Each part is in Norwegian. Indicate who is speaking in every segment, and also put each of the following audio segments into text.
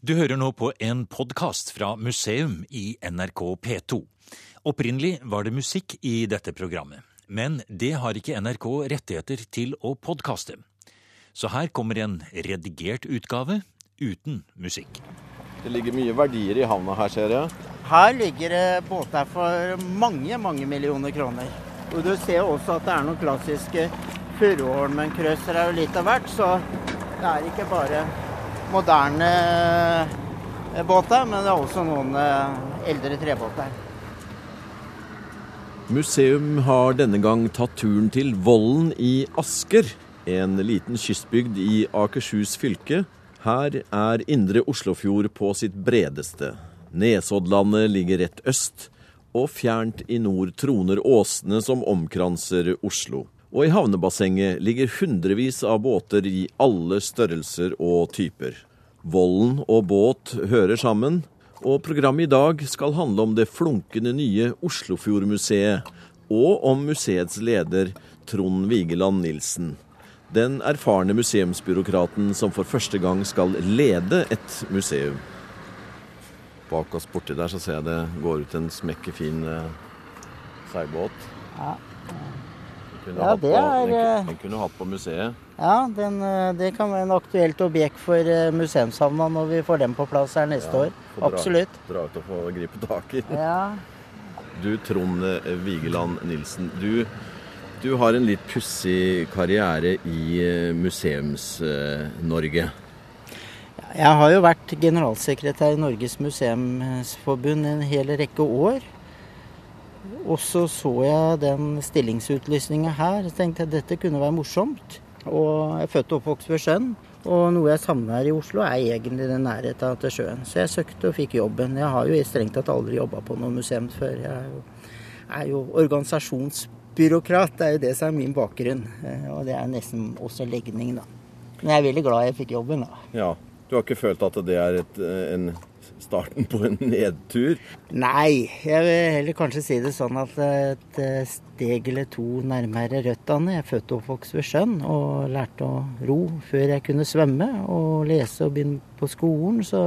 Speaker 1: Du hører nå på en podkast fra museum i NRK P2. Opprinnelig var det musikk i dette programmet, men det har ikke NRK rettigheter til å podkaste. Så her kommer en redigert utgave uten musikk.
Speaker 2: Det ligger mye verdier i havna her, ser jeg.
Speaker 3: Her ligger det båter for mange, mange millioner kroner. Og du ser også at det er noen klassiske Furuholmen-krøsser og litt av hvert, så det er ikke bare moderne eh, båter, men det er også noen eh, eldre trebåter.
Speaker 2: Museum har denne gang tatt turen til Vollen i Asker, en liten kystbygd i Akershus fylke. Her er indre Oslofjord på sitt bredeste. Nesoddlandet ligger rett øst, og fjernt i nord troner åsene som omkranser Oslo. Og i havnebassenget ligger hundrevis av båter i alle størrelser og typer. Vollen og båt hører sammen, og programmet i dag skal handle om det flunkende nye Oslofjordmuseet, og om museets leder Trond Vigeland Nilsen. Den erfarne museumsbyråkraten som for første gang skal lede et museum. Bak oss borti der så ser jeg det går ut en smekkefin eh, seilbåt.
Speaker 3: Ja.
Speaker 2: Kunne,
Speaker 3: Ja, det
Speaker 2: på,
Speaker 3: er,
Speaker 2: den,
Speaker 3: eh,
Speaker 2: den kunne hatt på museet.
Speaker 3: Ja, den, eh, det kan være en aktuelt objekt for eh, museumshavna når vi får den på plass her neste
Speaker 2: Ja,
Speaker 3: år.
Speaker 2: få dra-
Speaker 3: Absolutt.
Speaker 2: Dra ut og få gripe tak i.
Speaker 3: Ja.
Speaker 2: Du Trond Vigeland Nilsen, du, du har en litt pussig karriere i Museums-Norge.
Speaker 3: Jeg har jo vært generalsekretær i Norges museumsforbund en hel rekke år. Og så så jeg den stillingsutlysninga her og tenkte at dette kunne være morsomt. Og jeg er født og oppvokst ved sjøen. Og noe jeg savner her i Oslo, er egentlig den nærheten til sjøen. Så jeg søkte og fikk jobben. Jeg har jo strengt tatt aldri jobba på noe museum før. Jeg er jo, er jo organisasjonsbyråkrat. Det er jo det som er min bakgrunn. Eh, Og det er nesten også legning, da. Men jeg er veldig glad jeg fikk jobben, da.
Speaker 2: Ja, Du har ikke følt at det er et, eh, en starten på en nedtur?
Speaker 3: Nei, jeg vil heller kanskje si det sånn at et eh, steg eller to nærmere røttene. Jeg er født og oppvokst ved sjøen og lærte å ro før jeg kunne svømme og lese og begynne på skolen. Så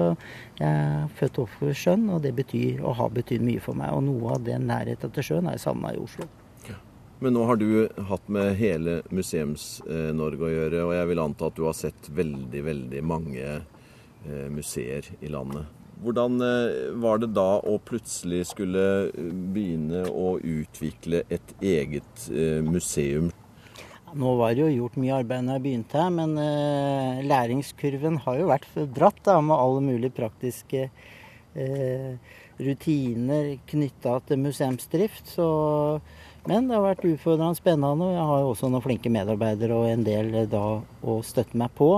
Speaker 3: jeg er født og oppvokst ved sjøen, og det betyr og har betydd mye for meg. Og noe av den nærheten til sjøen har jeg savna i Oslo.
Speaker 2: Men nå har du hatt med hele Museums-Norge å gjøre, og jeg vil anta at du har sett veldig, veldig mange eh, museer i landet. Hvordan eh, var det da å plutselig skulle eh, begynne å utvikle et eget eh, museum?
Speaker 3: Nå var det jo gjort mye arbeid når jeg begynte her, men læringskurven har jo vært dratt da, med alle mulige praktiske eh, rutiner knytta til museumsdrift. Så, men det har vært utfordrende spennende, og jeg har jo også noen flinke medarbeidere og en del da å støtte meg på.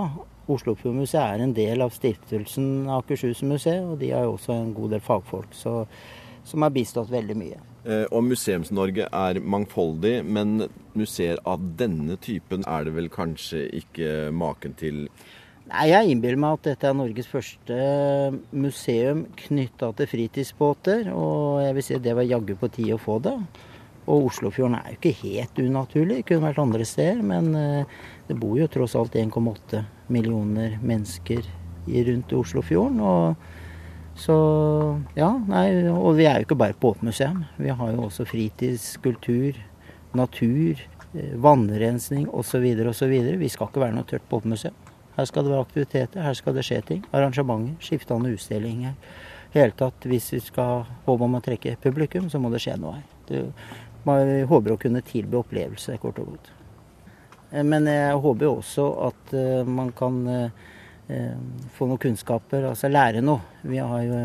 Speaker 3: Oslofjordmuseet er en del av stiftelsen Akershus museet, og de har jo også en god del fagfolk så, som har bistått veldig mye.
Speaker 2: Eh, Og Museums-Norge er mangfoldig, men museer av denne typen er det vel kanskje ikke maken til?
Speaker 3: Nei, Jeg innbiller meg at dette er Norges første museum knytta til fritidsbåter. Og jeg vil si det var jaggu på tide å få det. Og Oslofjorden er jo ikke helt unaturlig, det kunne vært andre steder. Men eh, det bor jo tross alt 1,8 millioner mennesker rundt Oslofjorden. Og så ja, nei, og vi er jo ikke bare et båtmuseum. Vi har jo også fritidskultur, natur, eh, vannrensning osv. osv. Vi skal ikke være noe tørt båtmuseum. Her skal det være aktiviteter, her skal det skje ting. Arrangementer, skiftende utstillinger. Hele tatt, hvis vi skal håpe om å trekke publikum, så må det skje noe her. Man håper å kunne tilby opplevelse, kort og godt. Eh, Men jeg håper jo også at eh, man kan eh, få noen kunnskaper, altså lære noe. Vi har jo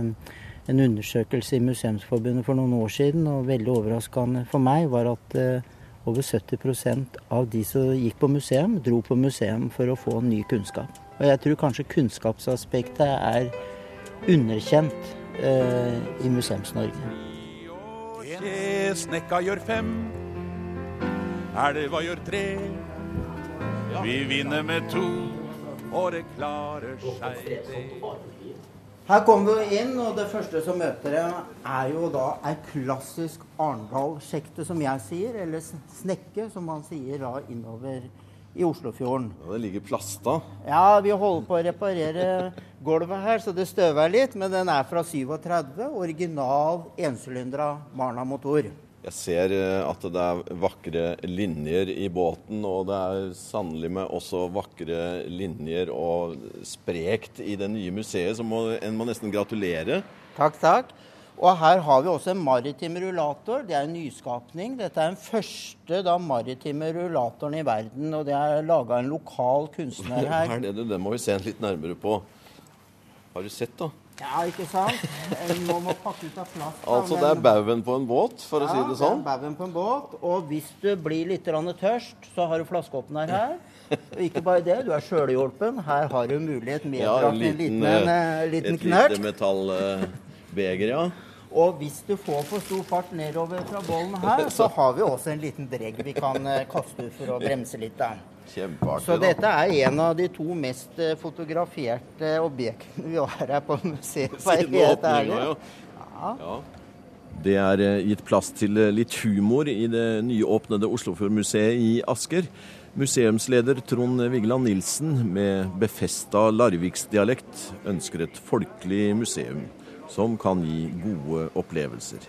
Speaker 3: en undersøkelse i Museumsforbundet for noen år siden, og veldig overraskende for meg var at over 70% av de som gikk på museum, dro på museum for å få ny kunnskap. Og jeg tror kanskje kunnskapsaspektet er underkjent eh, i Museums-Norge.
Speaker 4: Snekka gjør fem, elva gjør tre. Vi vinner med to, og det klarer seg det.
Speaker 3: Her kommer vi inn, og det første som møter deg, er jo da ei klassisk Arendal-sjekte, som jeg sier, eller snekke, som man sier da innover i Oslofjorden.
Speaker 2: Ja, det ligger plasta.
Speaker 3: Ja, vi holder på å reparere gulvet her, så det støver litt. Men den er fra 37. Original ensylindra Marna-motor.
Speaker 2: Jeg ser eh, at det er vakre linjer i båten, og det er sannelig med også vakre linjer og sprekt i det nye museet, så må, en må nesten gratulere.
Speaker 3: Takk, takk. Og her har vi også en maritim rullator. Det er en nyskapning. Dette er den første da, maritime rullatoren i verden, og det er laga en lokal kunstner her.
Speaker 2: Her nede, Den må vi se litt nærmere på. Har du sett, da?
Speaker 3: Ja, ikke sant? Nå må pakke ut av plast. da,
Speaker 2: Altså, det er baugen på en båt, for å si det sånn.
Speaker 3: Ja, det er baugen på en båt. Og hvis du blir litt tørst, så har du flaskeåpner her. Og ikke bare det, du er sjølhjulpen. Her har du mulighet med
Speaker 2: Ja,
Speaker 3: ja,
Speaker 2: en
Speaker 3: en
Speaker 2: liten,
Speaker 3: liten, en, eh, liten
Speaker 2: et
Speaker 3: knert.
Speaker 2: lite metallbeger, ja.
Speaker 3: Og hvis du får for stor fart nedover fra bollen her, så har vi også en liten dregg vi kan eh, kaste ut for å bremse litt. da.
Speaker 2: Kjempeartig.
Speaker 3: Så dette er en av de to mest eh, fotograferte objektene vi har her på museet.
Speaker 2: Siden åpninga, ja. Det er eh, gitt plass til eh, litt humor i det nyåpnede Oslofjordmuseet i Asker. Museumsleder Trond Vigeland Nilsen med befesta larviksdialekt ønsker et folkelig museum som kan gi gode opplevelser.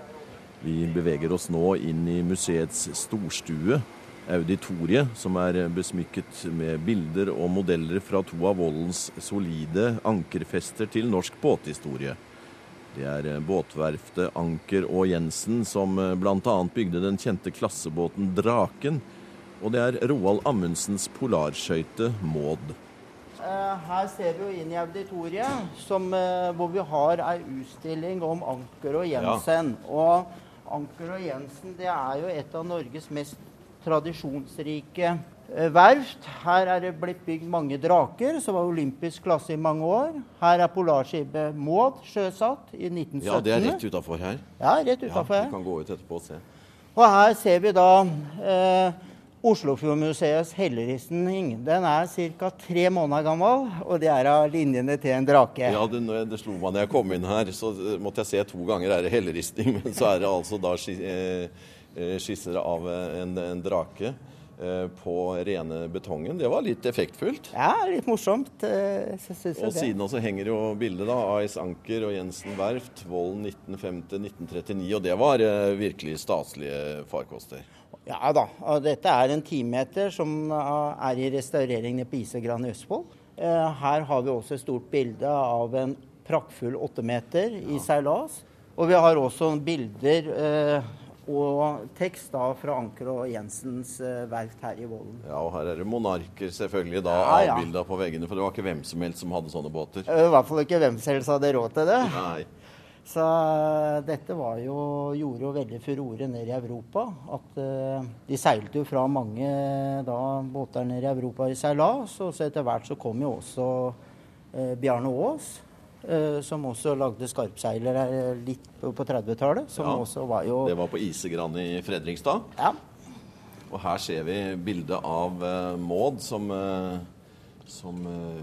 Speaker 2: Vi beveger oss nå inn i museets storstue, auditoriet, som er besmykket med bilder og modeller fra to av voldens solide ankerfester til norsk båthistorie. Det er eh, båtverftet Anker og Jensen som bl.a. bygde den kjente klassebåten Draken. Og det er Roald Amundsens polarskøyte Maud.
Speaker 3: Eh, Her ser vi jo inn i auditoriet, som, eh, hvor vi har ei utstilling om Anker og Jensen. Og Anker og Jensen det er jo et av Norges mest tradisjonsrike eh, verft. Her er det blitt bygd mange draker, som var olympisk klasse i mange år. Her er polarskipet Maud sjøsatt i 1917.
Speaker 2: Ja, det er rett utafor her.
Speaker 3: Ja, rett
Speaker 2: Ja,
Speaker 3: utenfor
Speaker 2: du
Speaker 3: her.
Speaker 2: kan gå ut etterpå og se.
Speaker 3: Og her ser vi da eh, Oslofjordmuseets helleristning. Den er ca. tre måneder gammel, og det er av linjene til en drake.
Speaker 2: Ja, det, det slo meg da jeg kom inn her, så eh, måtte jeg se to ganger er det helleristning, men så er det altså da eh, skisser av eh, en, en drake eh, på rene betongen. Det var litt effektfullt.
Speaker 3: Ja, litt morsomt. eh,
Speaker 2: Og siden også henger jo bildet da, AS Anker og Jensen Verft, Vollen 1950-1939, og det var eh, virkelig staselige farkoster.
Speaker 3: Ja da. og Dette er en timeter som eh, er i restaurering nede på Isegran i Østfold. Eh, Her har vi også et stort bilde av en praktfull åttemeter i seilas. Og vi har også bilder eh, og tekst da fra Anker og Jensens eh, verft her i Vollen.
Speaker 2: Ja, og her er det monarker selvfølgelig da
Speaker 3: Ja, ja.
Speaker 2: avbilda på veggene, for det var ikke hvem som helst som hadde sånne båter.
Speaker 3: Eh, I hvert fall ikke hvem som helst hadde råd til det.
Speaker 2: Nei.
Speaker 3: Så eh, dette var jo, gjorde jo veldig furore nede i Europa. At uh, De seilte jo fra mange da, båter nede i Europa i seilas. Og så etter hvert så kom jo også uh, Bjarne Aas, som også lagde skarpseiler litt på, på 30-tallet. Som
Speaker 2: Ja.
Speaker 3: også var jo
Speaker 2: Det var på Isegran i Fredrikstad.
Speaker 3: Ja.
Speaker 2: Og her ser vi bildet av uh, Maud som, uh, som uh,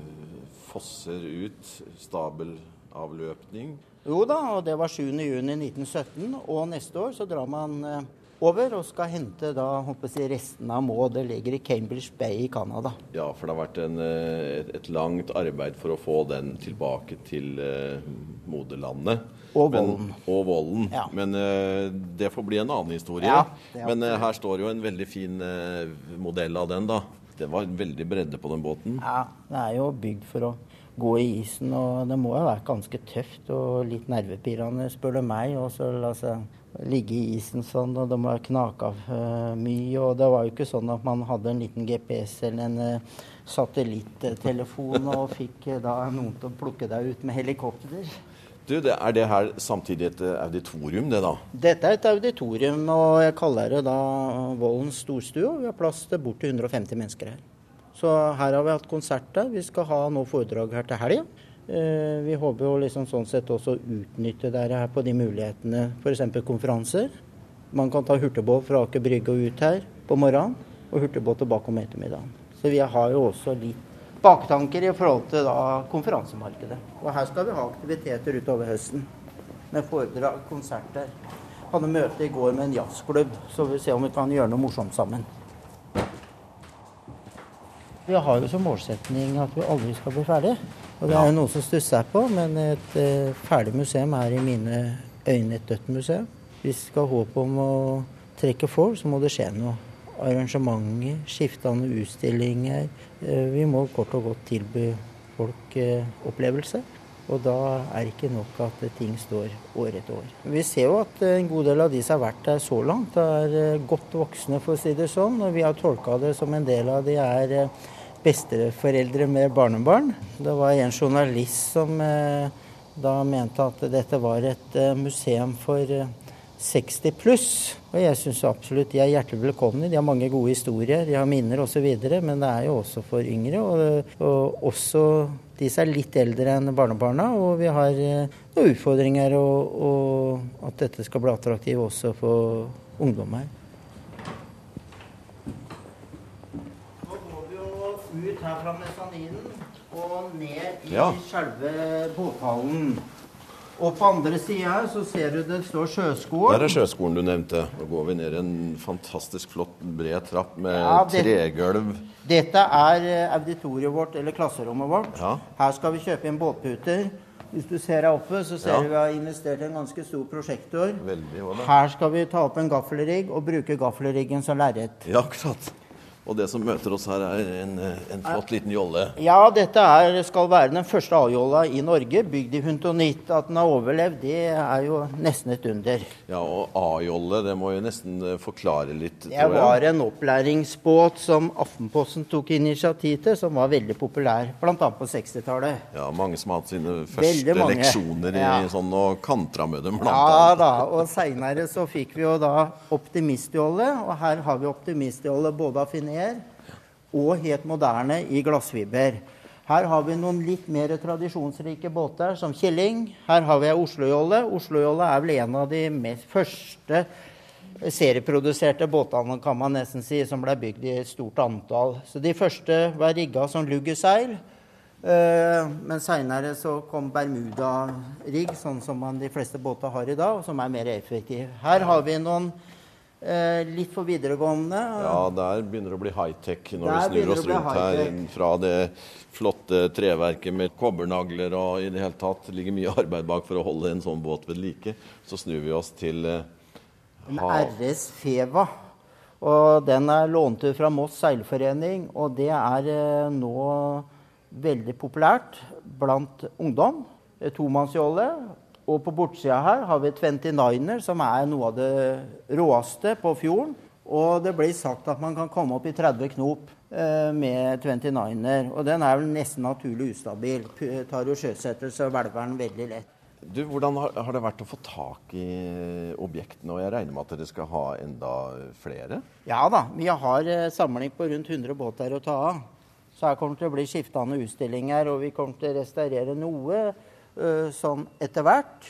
Speaker 2: fosser ut. Stabelavløpning.
Speaker 3: Jo da, og det var 7.6.1917. Og neste år så drar man eh, over og skal hente da, jeg, å resten av Maud. Det ligger i Cambridge Bay i Canada.
Speaker 2: Ja, for det har vært en, eh, et, et langt arbeid for å få den tilbake til uh, moderlandet.
Speaker 3: Og
Speaker 2: Men-
Speaker 3: volden.
Speaker 2: og volden.
Speaker 3: Ja.
Speaker 2: Men uh, det får bli en annen historie.
Speaker 3: Ja,
Speaker 2: Men uh, her står jo en veldig fin modell av den, da. Det var en veldig bredde på den båten.
Speaker 3: Ja, det er jo bygd for å gå i isen, og det må jo være ganske tøft og litt nervepirrende, spør du meg. Og så la seg ligge i isen sånn, og de har ha knaka eh, mye. Og det var jo ikke sånn at man hadde en liten GPS eller en uh, satellittelefon og fikk eh, da noen til å plukke deg ut med helikopter.
Speaker 2: Du, det, Er det her samtidig et eh, auditorium, det da?
Speaker 3: Dette er et auditorium, og jeg kaller det da Vollens storstue. Vi har plass til borti 150 mennesker her. Så her har vi hatt konsert. Vi skal ha nå foredrag her til helga. Eh, vi håper jo liksom sånn sett også å utnytte dere her på de mulighetene, f.eks. konferanser. Man kan ta hurtigbåt fra Aker Brygge og ut her på morgenen, og hurtigbåt tilbake om ettermiddagen. Så vi har jo også litt baktanker i forhold til da konferansemarkedet. Og her skal vi ha aktiviteter utover høsten. Med foredrag, konserter. Hadde møte i går med en jazzklubb, så vi ser om vi kan gjøre noe morsomt sammen. Vi har jo som målsetning at vi aldri skal bli ferdig. Og det er jo noe som stusser på, men et eh, ferdig museum er i mine øyne et dødt museum. Hvis vi skal ha håp om å trekke folk, så må det skje noe. Arrangementer, skiftende utstillinger. Eh, vi må kort og godt tilby folk eh, opplevelse. Og da er det ikke nok at ting står år etter år. Vi ser jo at en god del av de som har vært der så langt, er godt voksne, for å si det sånn. Og vi har tolka det som en del av de er besteforeldre med barnebarn. Det var en journalist som eh, da mente at dette var et eh, museum for 60 eh, pluss. Og jeg syns absolutt de er hjertelig velkomne. De har mange gode historier, de har minner osv. Men det er jo også for yngre, og, og også de som er litt eldre enn barnebarna. Og vi har noen utfordringer, og, og at dette skal bli attraktivt også for ungdom her. ut her fra mesaninen og ned i ja. selve båthallen. Og på andre sida her så ser du det står Sjøskolen.
Speaker 2: Der er Sjøskolen du nevnte. Nå går vi ned en fantastisk flott, bred trapp med ja, det, tregulv.
Speaker 3: Dette er eh, auditoriet vårt, eller klasserommet vårt. Ja. Her skal vi kjøpe inn båtputer. Hvis du ser her oppe, så ser ja. du vi har investert i en ganske stor prosjektor.
Speaker 2: Veldig,
Speaker 3: her skal vi ta opp en gaffelrigg og bruke gaffelriggen som lerret.
Speaker 2: Ja, akkurat. Og det som møter oss her, er en, en flott liten jolle.
Speaker 3: Ja, dette er, skal være den første A-jolla i Norge, bygd i Huntonitt. At den har overlevd, det er jo nesten et under.
Speaker 2: Ja, og A-jolle, det må jo nesten eh, forklare litt,
Speaker 3: tror jeg. Det var en opplæringsbåt som Aftenposten tok initiativ til, som var veldig populær, bl.a. på 60-tallet.
Speaker 2: Ja, mange som har hatt sine første leksjoner i ja. sånn, og kantra med dem, blant
Speaker 3: ja, da, og seinere så fikk vi jo da optimistjolle, og her har vi optimistjolle både av Finet og helt moderne i glassfiber. Her har vi noen litt mer tradisjonsrike båter, som Kjelling. Her har vi ei Oslo-jolle. Oslo-jolle er vel en av de mest første serieproduserte båtene kan man nesten si, som ble bygd i et stort antall. Så De første var rigga som luggeseil. Eh, men seinere så kom Bermuda-rigg, sånn som de fleste båter har i dag, og som er mer effektiv. Her har vi noen Eh, litt for videregående.
Speaker 2: Ja, der begynner det å bli high-tech når der vi snur oss rundt her. Fra det flotte treverket med kobbernagler og i det hele tatt ligger mye arbeid bak for å holde en sånn båt ved like. Så snur vi oss til eh,
Speaker 3: En RS Feva. Og den er lånt ut fra Moss seilforening, og det er eh, nå veldig populært blant ungdom. Tomannsjolle og på bortsida her har vi 29er, som er noe av det råeste på fjorden. Og det blir sagt at man kan komme opp i 30 knop eh, med 29er. Og den er vel nesten naturlig ustabil. Tar jo sjøsettelse og hvelver den veldig lett.
Speaker 2: Du, Hvordan har, har, det vært å få tak i objektene? Og jeg regner med at dere skal ha enda flere?
Speaker 3: Ja da. Vi har eh, samling på rundt 100 båter å ta av. Så her kommer det til å bli skiftende utstillinger, og vi kommer til å restaurere noe Eh, sånn etter hvert.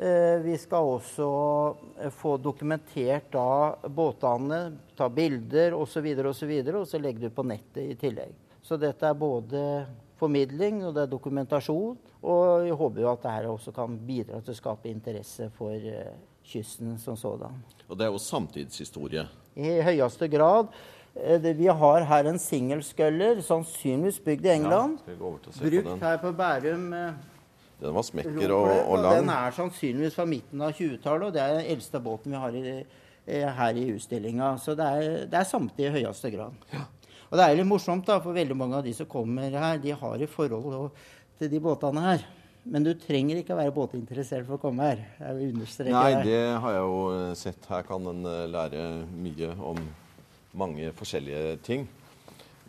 Speaker 3: Eh, vi skal også eh, få dokumentert da båtene, ta bilder osv., og, så videre, og så legge det ut på nettet i tillegg. Så dette er både formidling og det er dokumentasjon. Og jeg håper jo at dette også kan bidra til å skape interesse for kysten som sådan.
Speaker 2: Og det er jo samtidshistorie?
Speaker 3: I høyeste grad. Vi har her en singelsculler, sannsynligvis bygd i England. Ja, Brukt her på Bærum
Speaker 2: den var smekker og, og, lang.
Speaker 3: Den er sannsynligvis fra midten av 20-tallet, og det er den eldste båten vi har i, eh, her i utstillinga. Så det er, det er samtidig i høyeste grad. Ja. Og det er litt morsomt, da, for veldig mange av de som kommer her, de har i forhold til de båtene her. Men du trenger ikke å være båtinteressert for å komme her. Jeg vil understreke
Speaker 2: Nei, det har jeg jo sett. Her kan en eh, lære mye om mange forskjellige ting.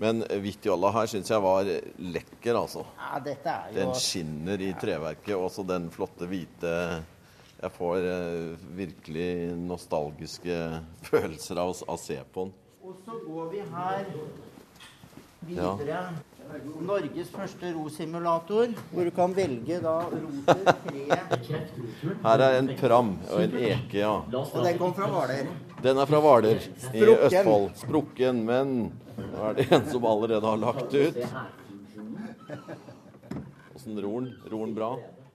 Speaker 2: Men Hvitjolla her syns jeg var lekker, altså.
Speaker 3: Ja, dette er
Speaker 2: jo... Den skinner i treverket. Og så den flotte hvite Jeg får eh, virkelig nostalgiske følelser av å se på den.
Speaker 3: Og så går vi her videre. Ja. Norges første rosimulator, hvor du kan velge da roter, tre
Speaker 2: Her er en pram og en eke, ja.
Speaker 3: Og den kom fra Hvaler.
Speaker 2: Den er fra Hvaler i Østfold. Sprukken, men nå er det en som allerede har lagt ut. Åssen ror han? Ror han bra?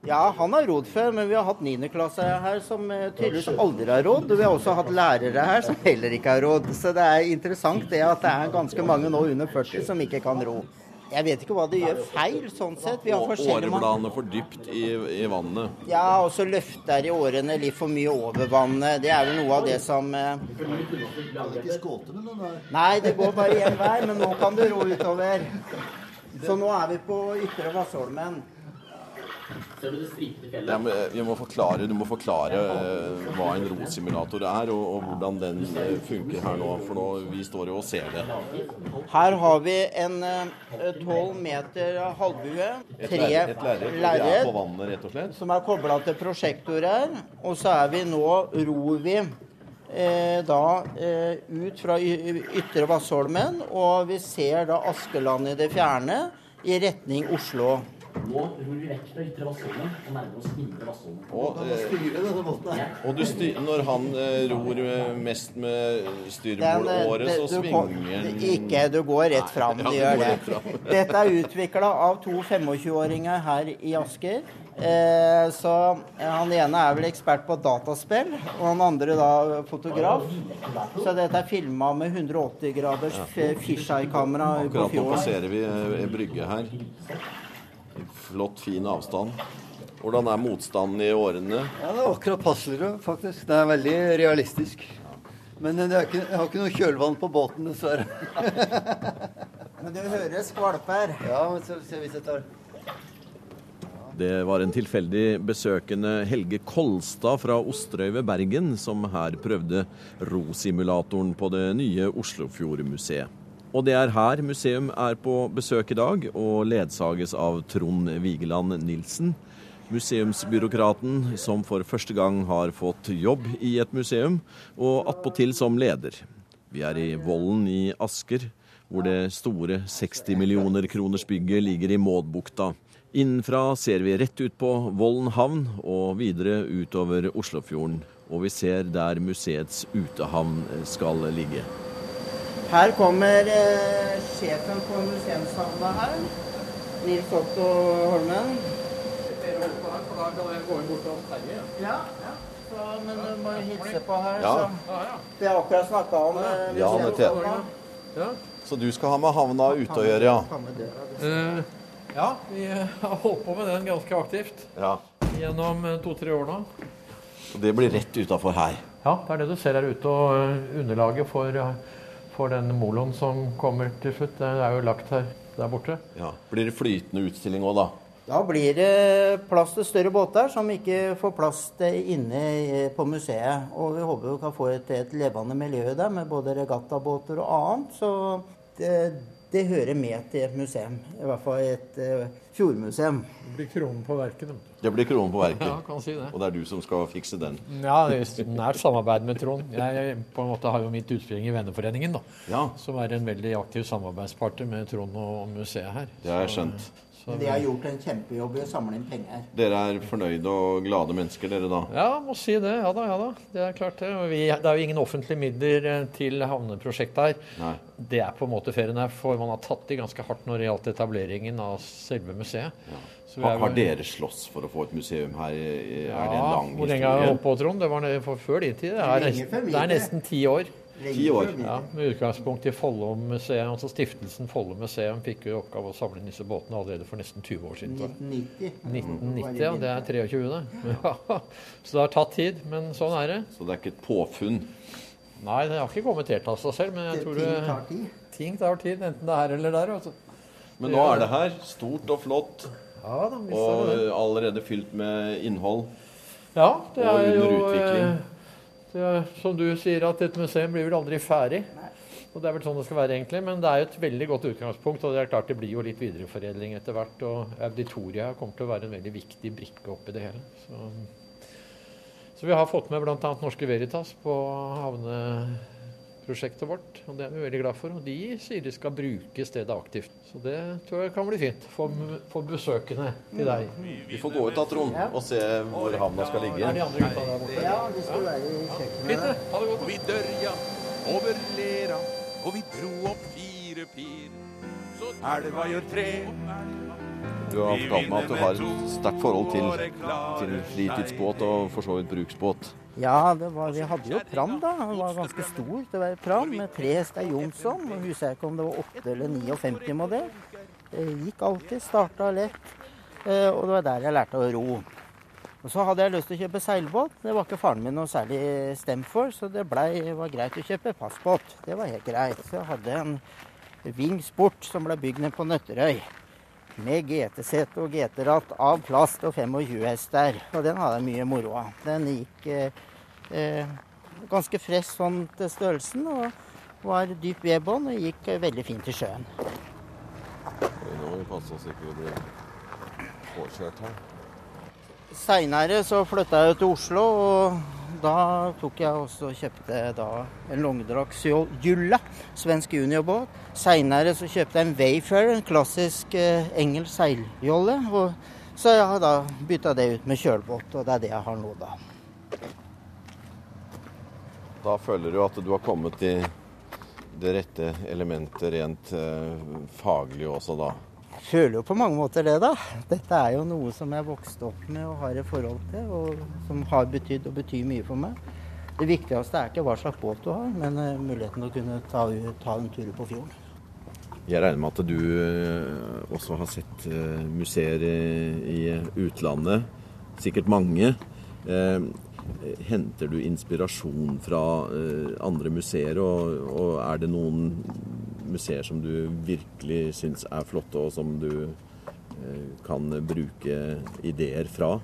Speaker 3: Ja, han har rodd før, men vi har hatt niendeklasse her som eh, tydeligvis aldri har rådd. Og vi har også hatt lærere her som heller ikke har rådd. Så det er interessant det at det er ganske mange nå under 40 som ikke kan ro. Jeg vet ikke hva de gjør feil, sånn sett. Vi
Speaker 2: årebladene for dypt i, i vannet.
Speaker 3: Ja, og så løfter de årene litt for mye over vannet. Det er vel noe av det som eh, Nei, det går bare én vei, men nå kan du ro utover. Så nå er vi på Ytre Vassholmen.
Speaker 2: Ja, men eh, vi må forklare, du må forklare eh, hva en rosimulator er, og, og hvordan den eh, funker her nå. For nå, vi står jo og ser det.
Speaker 3: Her har vi en tolv meter halvbue. Tre
Speaker 2: lerret. er
Speaker 3: som er kobla til prosjektorer. Og så er vi nå ror vi eh, da eh, ut fra Ytre Vassholmen, og vi ser da Askeland i det fjerne i retning Oslo.
Speaker 5: Nå ror vi vekk fra Ytre Vassholmen og nærmer oss Indre Vassholmen.
Speaker 2: Og, eh, og du styr, når han eh, ror eh, mest med
Speaker 3: Den, eh,
Speaker 2: styrbordåret, så
Speaker 3: du
Speaker 2: svinger han
Speaker 3: Ikke, du går rett fram.
Speaker 2: Ja,
Speaker 3: Du gjør det.
Speaker 2: fram.
Speaker 3: Dette er utvikla av to 25-åringer her i Asker. Eh, så eh, Han ene er vel ekspert på dataspill, og han andre da fotograf. Så dette er filma med 180 graders ja. fisheye-kamera på
Speaker 2: Akkurat nå passerer vi brygge her. Flott, fin avstand. Hvordan er motstanden i årene?
Speaker 6: Ja, det er akkurat passelig, faktisk. Det er veldig realistisk. Men det er ikke, jeg har ikke noe kjølvann på båten, dessverre.
Speaker 3: Men du hører skvalper.
Speaker 6: Ja, men så, se hvis jeg tar
Speaker 2: Det var en tilfeldig besøkende Helge Kolstad fra Osterøy ved Bergen som her prøvde rosimulatoren på det nye Oslofjordmuseet. Og det er her museum er på besøk i dag, og ledsages av Trond Vigeland Nilsen. Museumsbyråkraten som for første gang har fått jobb i et museum, og attpåtil som leder. Vi er i Vollen i Asker, hvor det store 60 millioner kroners bygget ligger i Mådbukta. Innenfra ser vi rett ut på Vollen havn og videre utover Oslofjorden. Og vi ser der museets utehavn skal ligge.
Speaker 3: Her kommer eh, sjefen for museumshavna her. Nils Otto Holmen. Ja, ja. Så, men du må hilse på her.
Speaker 2: Ja.
Speaker 3: Så. Vi har akkurat snakka om eh,
Speaker 2: Ja,
Speaker 3: ja.
Speaker 2: Så du skal ha med havna ute å gjøre, ja?
Speaker 7: Eh, ja, vi har holdt på med den ganske aktivt
Speaker 2: ja.
Speaker 7: gjennom eh, to-tre år nå.
Speaker 2: Og det blir rett utafor her.
Speaker 7: Ja, det er det du ser her ute. Og eh, underlaget for, eh, for den moloen som kommer til slutt, det er jo lagt her der borte.
Speaker 2: Ja. Blir det flytende utstilling òg, da?
Speaker 3: Da blir det plass til større båter som ikke får plass til inne på museet. Og vi håper vi kan få et, et levende miljø der med både regattabåter og annet. Så det, det hører med til et museum. I hvert fall et uh, fjordmuseum.
Speaker 7: Det blir kronen på verket.
Speaker 2: Det blir kronen på verket.
Speaker 7: Ja, kan si det.
Speaker 2: Og det er du som skal fikse den.
Speaker 7: Ja, det er nært samarbeid med Trond. Jeg på en måte har jo mitt utspring i Venneforeningen, da.
Speaker 2: Ja,
Speaker 7: Som er en veldig aktiv samarbeidspartner med Trond og museet her.
Speaker 2: det har jeg skjønt.
Speaker 7: Så,
Speaker 3: De har gjort en kjempejobb i å samle inn penger.
Speaker 2: Dere er fornøyde og glade mennesker, dere da?
Speaker 7: Ja, må si det. Ja da, ja da. Det er klart det. Vi, det er jo ingen offentlige midler eh, til havneprosjektet her.
Speaker 2: Nei.
Speaker 7: Det er på en måte ferien her, for man har tatt i ganske hardt når det gjaldt etableringen av selve museet. Så vi
Speaker 2: Har, har dere slåss for å få et museum her? Er det en
Speaker 7: Ja,
Speaker 2: historie?
Speaker 7: Hvor lenge har jeg holdt på, Trond? Det var for før din tid. Det er, nesten, det er nesten ti år.
Speaker 2: Ti år.
Speaker 7: Ja, Med utgangspunkt i Follo museum, altså Stiftelsen Follo museum fikk jo i oppgave å samle inn disse båtene allerede for nesten 20 år siden.
Speaker 3: 1990.
Speaker 7: 1990, ja. Det er 23, det. Ja. Så det har tatt tid, men sånn er det.
Speaker 2: Så det er ikke et påfunn?
Speaker 7: Nei, det har ikke kommet helt av seg selv, men jeg tror
Speaker 3: Ting tar tid.
Speaker 7: ting tar tid, enten det er her eller der. Altså.
Speaker 2: Men nå er det her. Stort og flott.
Speaker 7: Ja da,
Speaker 2: Og
Speaker 7: er det det.
Speaker 2: allerede fylt med innhold.
Speaker 7: Ja, det
Speaker 2: og
Speaker 7: er
Speaker 2: under
Speaker 7: jo
Speaker 2: utvikling.
Speaker 7: Er, Som du sier, at et museum blir vel aldri ferdig. Og det er vel sånn det skal være, egentlig. Men det er jo et veldig godt utgangspunkt. Og det er klart det blir jo litt videreforedling etter hvert. Og auditoriet kommer til å være en veldig viktig brikke oppi det hele. Så, så vi har fått med bl.a. Norske Veritas på havneprosjektet vårt. Og det er vi veldig glad for. Og de sier de skal bruke stedet aktivt. Så det tror jeg kan bli fint for, for besøkende til deg.
Speaker 2: Vi får gå ut av Trond, og se hvor havna skal ligge.
Speaker 7: Er de andre gutta der borte?
Speaker 3: Ja, de skal være i kjøkkenet.
Speaker 7: Ha det godt.
Speaker 4: Og vi dørja over lera, og vi dro opp fire pir. Så elva gjør tre,
Speaker 2: Du har fortalt meg at du har et sterkt forhold til, til fritidsbåt og for så vidt bruksbåt.
Speaker 3: Ja, det var, vi hadde jo pram, da. Den var ganske stor. Det var pram med tre hester Jonsson. Jeg husker ikke om det var 8 eller 59 modell. Det gikk alltid, starta lett. Eh, Og det var der jeg lærte å ro. Og så hadde jeg lyst til å kjøpe seilbåt. Det var ikke faren min noe særlig stemt for, så det ble, var greit å kjøpe passbåt. Det var helt greit. Så jeg hadde en Ving Sport som ble bygd ned på Nøtterøy. Med GT-sete og GT-ratt av plast og 25 hester. Og den hadde jeg mye moro av. Den gikk eh, eh, ganske fresh sånn til størrelsen og var dyp vedbånd og gikk eh, veldig fint i sjøen.
Speaker 2: Nå må vi passe oss ikke å bli påkjørt her.
Speaker 3: Seinere så flytta jeg til Oslo, og da tok jeg også og kjøpte da en langdragsjulla, svensk juniorbåt. Seinere så kjøpte jeg en Wayfair, en klassisk eh, engelsk seiljolle. Og, så jeg har da bytta det ut med kjølbåt, og det er det jeg har nå, da.
Speaker 2: Da føler du at du har kommet i det rette elementet rent eh, faglig også, da.
Speaker 3: Føler jo på mange måter det, da. Dette er jo noe som jeg vokste opp med og har et forhold til, og som har betydd og betyr mye for meg. Det viktigste er ikke hva slags båt du har, men eh, muligheten å kunne ta, ta en tur på fjorden.
Speaker 2: Jeg regner med at du eh, også har sett eh, museer i, utlandet. Sikkert mange. Henter du inspirasjon fra andre museer, og er det noen museer som du virkelig syns er flotte, og som du eh, kan bruke ideer fra?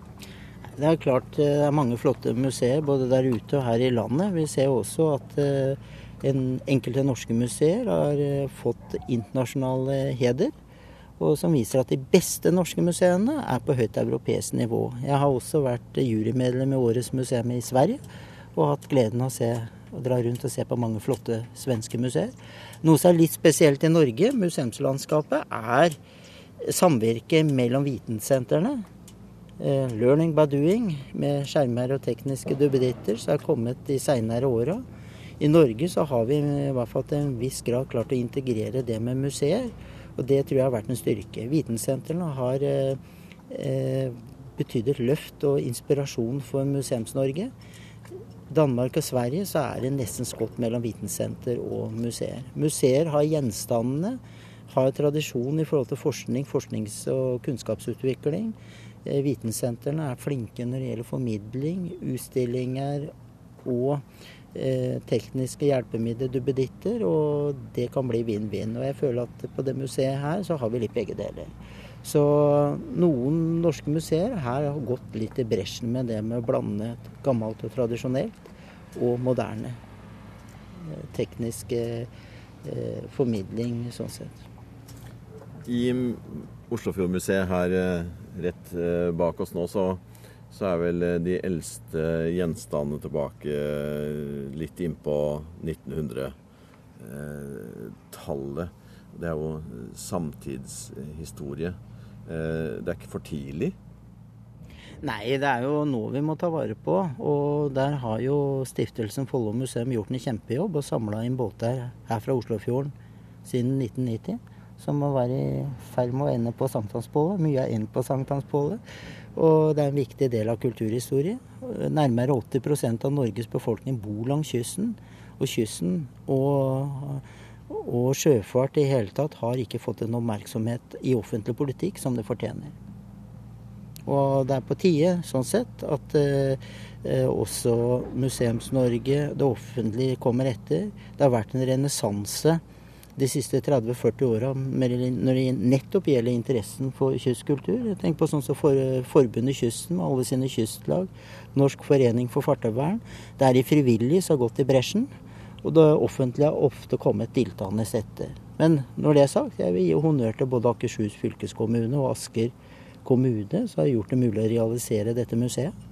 Speaker 3: Det er klart eh, det er mange flotte museer både der ute og her i landet. Vi ser også at eh, en, enkelte norske museer har fått internasjonal heder. Og som viser at de beste norske museene er på høyt europeisk nivå. Jeg har også vært jurymedlem i Årets museum i Sverige og hatt gleden av å, se, å dra rundt og se på mange flotte svenske museer. Noe som er litt spesielt i Norge, museumslandskapet, er samvirket mellom vitensentrene. Eh, Learning by doing med skjermer og tekniske duppeditter som er kommet de seinere åra. I Norge så har vi i hvert fall til en viss grad klart å integrere det med museer. Og det tror jeg har vært en styrke. Vitensentrene har eh, eh, betydd et løft og inspirasjon for Museums-Norge. Danmark og Sverige så er det nesten skott mellom vitensenter og museer. Museer har gjenstandene, har tradisjon i forhold til forskning, forsknings- og kunnskapsutvikling. Eh, Vitensentrene er flinke når det gjelder formidling, utstillinger og eh, tekniske hjelpemidler, duppeditter, og det kan bli vinn-vinn. Og jeg føler at på det museet her så har vi litt begge deler. Så noen norske museer her har gått litt i bresjen med det med å blande gammelt og tradisjonelt og moderne. Eh, Teknisk eh, eh, formidling sånn sett.
Speaker 2: I Oslofjordmuseet her eh, rett bak oss nå, så, så er vel de eldste gjenstandene tilbake litt innpå 1900-tallet. Det er jo samtidshistorie. Eh, Det er ikke for tidlig.
Speaker 3: Nei, det er jo nå vi må ta vare på. Og der har jo stiftelsen Follo museum gjort en kjempejobb og samla inn båter her fra Oslofjorden siden 1990. Som må være i ferd med å ende på sankthansbålet. Mye er endt på sankthansbålet. Og det er en viktig del av kulturhistorie. Nærmere 80% av Norges befolkning bor langs kysten. Og kysten og, og sjøfart i hele tatt har ikke fått en oppmerksomhet i offentlig politikk som det fortjener. Og det er på tide, sånn sett, at eh, eh, også Museums-Norge, det offentlige, kommer etter. Det har vært en renessanse de siste 30-40 åra når det nettopp gjelder interessen for kystkultur. Tenk på sånn som for, Forbundet Kysten med alle sine kystlag. Norsk forening for fartøyvern. Det er de frivillige som har gått i bresjen. Og det offentlige har ofte kommet diltende etter. Men når det er sagt, jeg vil gi honnør til både Akershus fylkeskommune og Asker kommune, som har gjort det mulig å realisere dette museet.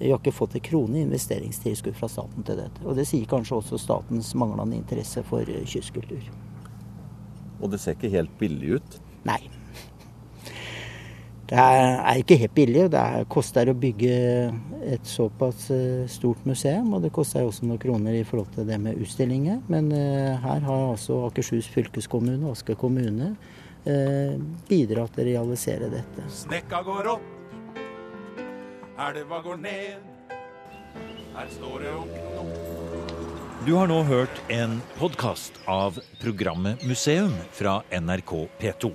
Speaker 3: Vi har ikke fått en krone i investeringstilskudd fra staten til dette. Og det sier kanskje også statens manglende interesse for kystkultur.
Speaker 2: Og det ser ikke helt billig ut.
Speaker 3: Nei. Det er er ikke helt billig. Det er, koster å bygge et såpass eh, stort museum, og det koster også noen kroner i forhold til det med utstillinger. Men eh, her har altså Akershus fylkeskommune og Asker kommune bidratt bidra til å realisere dette.
Speaker 4: Snekka går opp, elva går ned. Her står det og knop.
Speaker 1: Du har nå hørt en podkast av programmet Museum fra NRK P2.